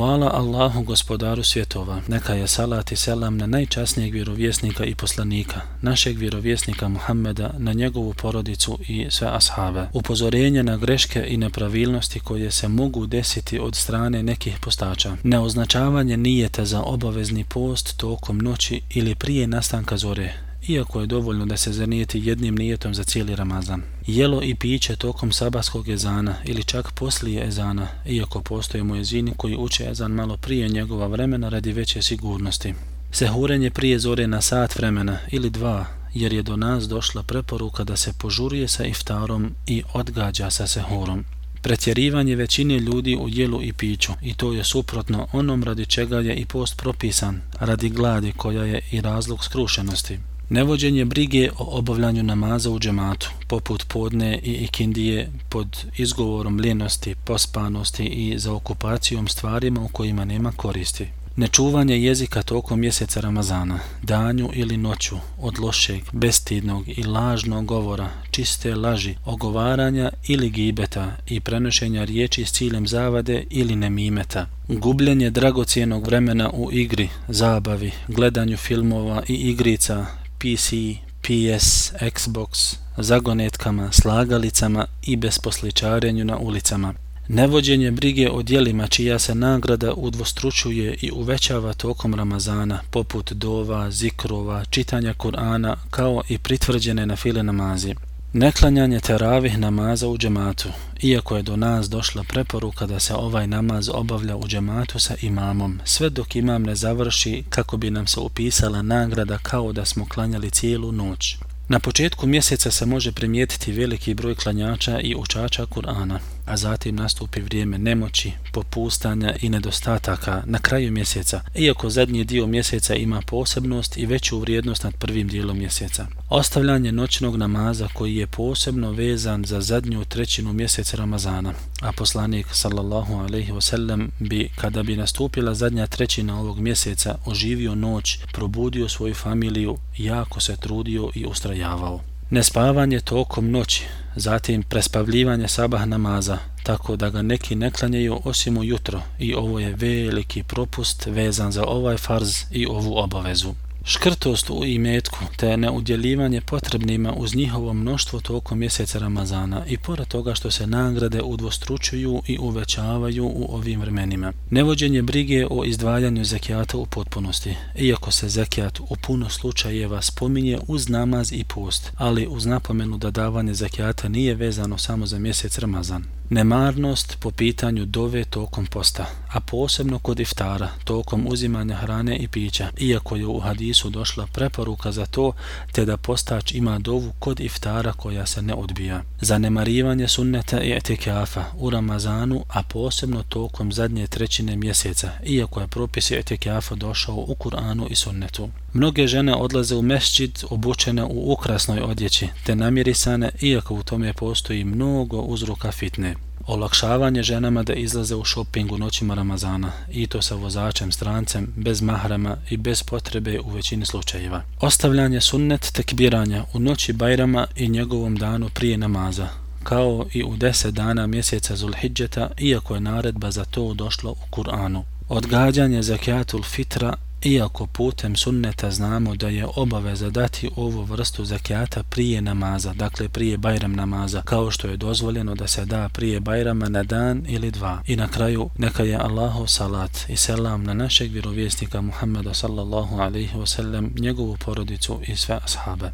Hvala Allahu gospodaru svjetova, neka je salat i selam na najčasnijeg vjerovjesnika i poslanika, našeg vjerovjesnika Muhammeda, na njegovu porodicu i sve ashave. Upozorenje na greške i nepravilnosti koje se mogu desiti od strane nekih postača. Neoznačavanje nijeta za obavezni post tokom noći ili prije nastanka zore, iako je dovoljno da se zanijeti jednim nijetom za cijeli Ramazan. Jelo i piće tokom sabaskog ezana ili čak poslije ezana, iako postoje mojezini koji uče ezan malo prije njegova vremena radi veće sigurnosti. Sehurenje prije zore na sat vremena ili dva, jer je do nas došla preporuka da se požurije sa iftarom i odgađa sa sehurom. Pretjerivanje većine ljudi u jelu i piću i to je suprotno onom radi čega je i post propisan, radi gladi koja je i razlog skrušenosti. Nevođenje brige o obavljanju namaza u džematu, poput podne i ikindije pod izgovorom ljenosti, pospanosti i za okupacijom stvarima u kojima nema koristi. Nečuvanje jezika tokom mjeseca Ramazana, danju ili noću, od lošeg, bestidnog i lažnog govora, čiste laži, ogovaranja ili gibeta i prenošenja riječi s ciljem zavade ili nemimeta. Gubljenje dragocijenog vremena u igri, zabavi, gledanju filmova i igrica, PC, PS, Xbox, zagonetkama, slagalicama i besposličarenju na ulicama. Nevođenje brige o dijelima čija se nagrada udvostručuje i uvećava tokom Ramazana, poput dova, zikrova, čitanja Kur'ana, kao i pritvrđene na file namazi. Neklanjanje teravih namaza u džematu, iako je do nas došla preporuka da se ovaj namaz obavlja u džematu sa imamom, sve dok imam ne završi kako bi nam se upisala nagrada kao da smo klanjali cijelu noć. Na početku mjeseca se može primijetiti veliki broj klanjača i učača Kur'ana, a zatim nastupi vrijeme nemoći, popustanja i nedostataka na kraju mjeseca, iako zadnji dio mjeseca ima posebnost i veću vrijednost nad prvim dijelom mjeseca. Ostavljanje noćnog namaza koji je posebno vezan za zadnju trećinu mjeseca Ramazana, a poslanik sallallahu alaihi wasallam bi, kada bi nastupila zadnja trećina ovog mjeseca, oživio noć, probudio svoju familiju, jako se trudio i ustrajavao. Nespavanje tokom noći, zatim prespavljivanje sabah namaza, tako da ga neki ne klanjaju osim u jutro i ovo je veliki propust vezan za ovaj farz i ovu obavezu. Škrtost u imetku te neudjeljivanje potrebnima uz njihovo mnoštvo tokom mjeseca Ramazana i pored toga što se nagrade udvostručuju i uvećavaju u ovim vremenima. Nevođenje brige o izdvajanju zekijata u potpunosti, iako se zekijat u puno slučajeva spominje uz namaz i post, ali uz napomenu da davanje zekijata nije vezano samo za mjesec Ramazan. Nemarnost po pitanju dove tokom posta, a posebno kod iftara, tokom uzimanja hrane i pića, iako je u hadisu došla preporuka za to, te da postač ima dovu kod iftara koja se ne odbija. Zanemarivanje sunneta i etikafa u Ramazanu, a posebno tokom zadnje trećine mjeseca, iako je propis etikafa došao u Kur'anu i sunnetu. Mnoge žene odlaze u mešćid obučene u ukrasnoj odjeći, te namirisane, iako u tome postoji mnogo uzroka fitne. Olakšavanje ženama da izlaze u šoping u noćima Ramazana, i to sa vozačem strancem, bez mahrama i bez potrebe u većini slučajeva. Ostavljanje sunnet tekbiranja u noći Bajrama i njegovom danu prije namaza, kao i u deset dana mjeseca Zulhidžeta, iako je naredba za to došlo u Kur'anu. Odgađanje zakijatul fitra Iako putem sunneta znamo da je obaveza dati ovu vrstu zakijata prije namaza, dakle prije bajram namaza, kao što je dozvoljeno da se da prije bajrama na dan ili dva. I na kraju neka je Allahov salat i selam na našeg vjerovjesnika Muhammeda sallallahu alaihi wasallam, njegovu porodicu i sve ashabe.